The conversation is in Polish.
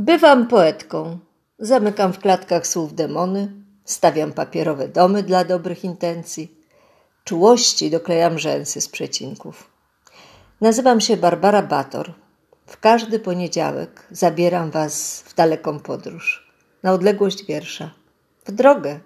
Bywam poetką. Zamykam w klatkach słów demony, stawiam papierowe domy dla dobrych intencji. Czułości doklejam rzęsy z przecinków. Nazywam się Barbara Bator. W każdy poniedziałek zabieram Was w daleką podróż, na odległość wiersza, w drogę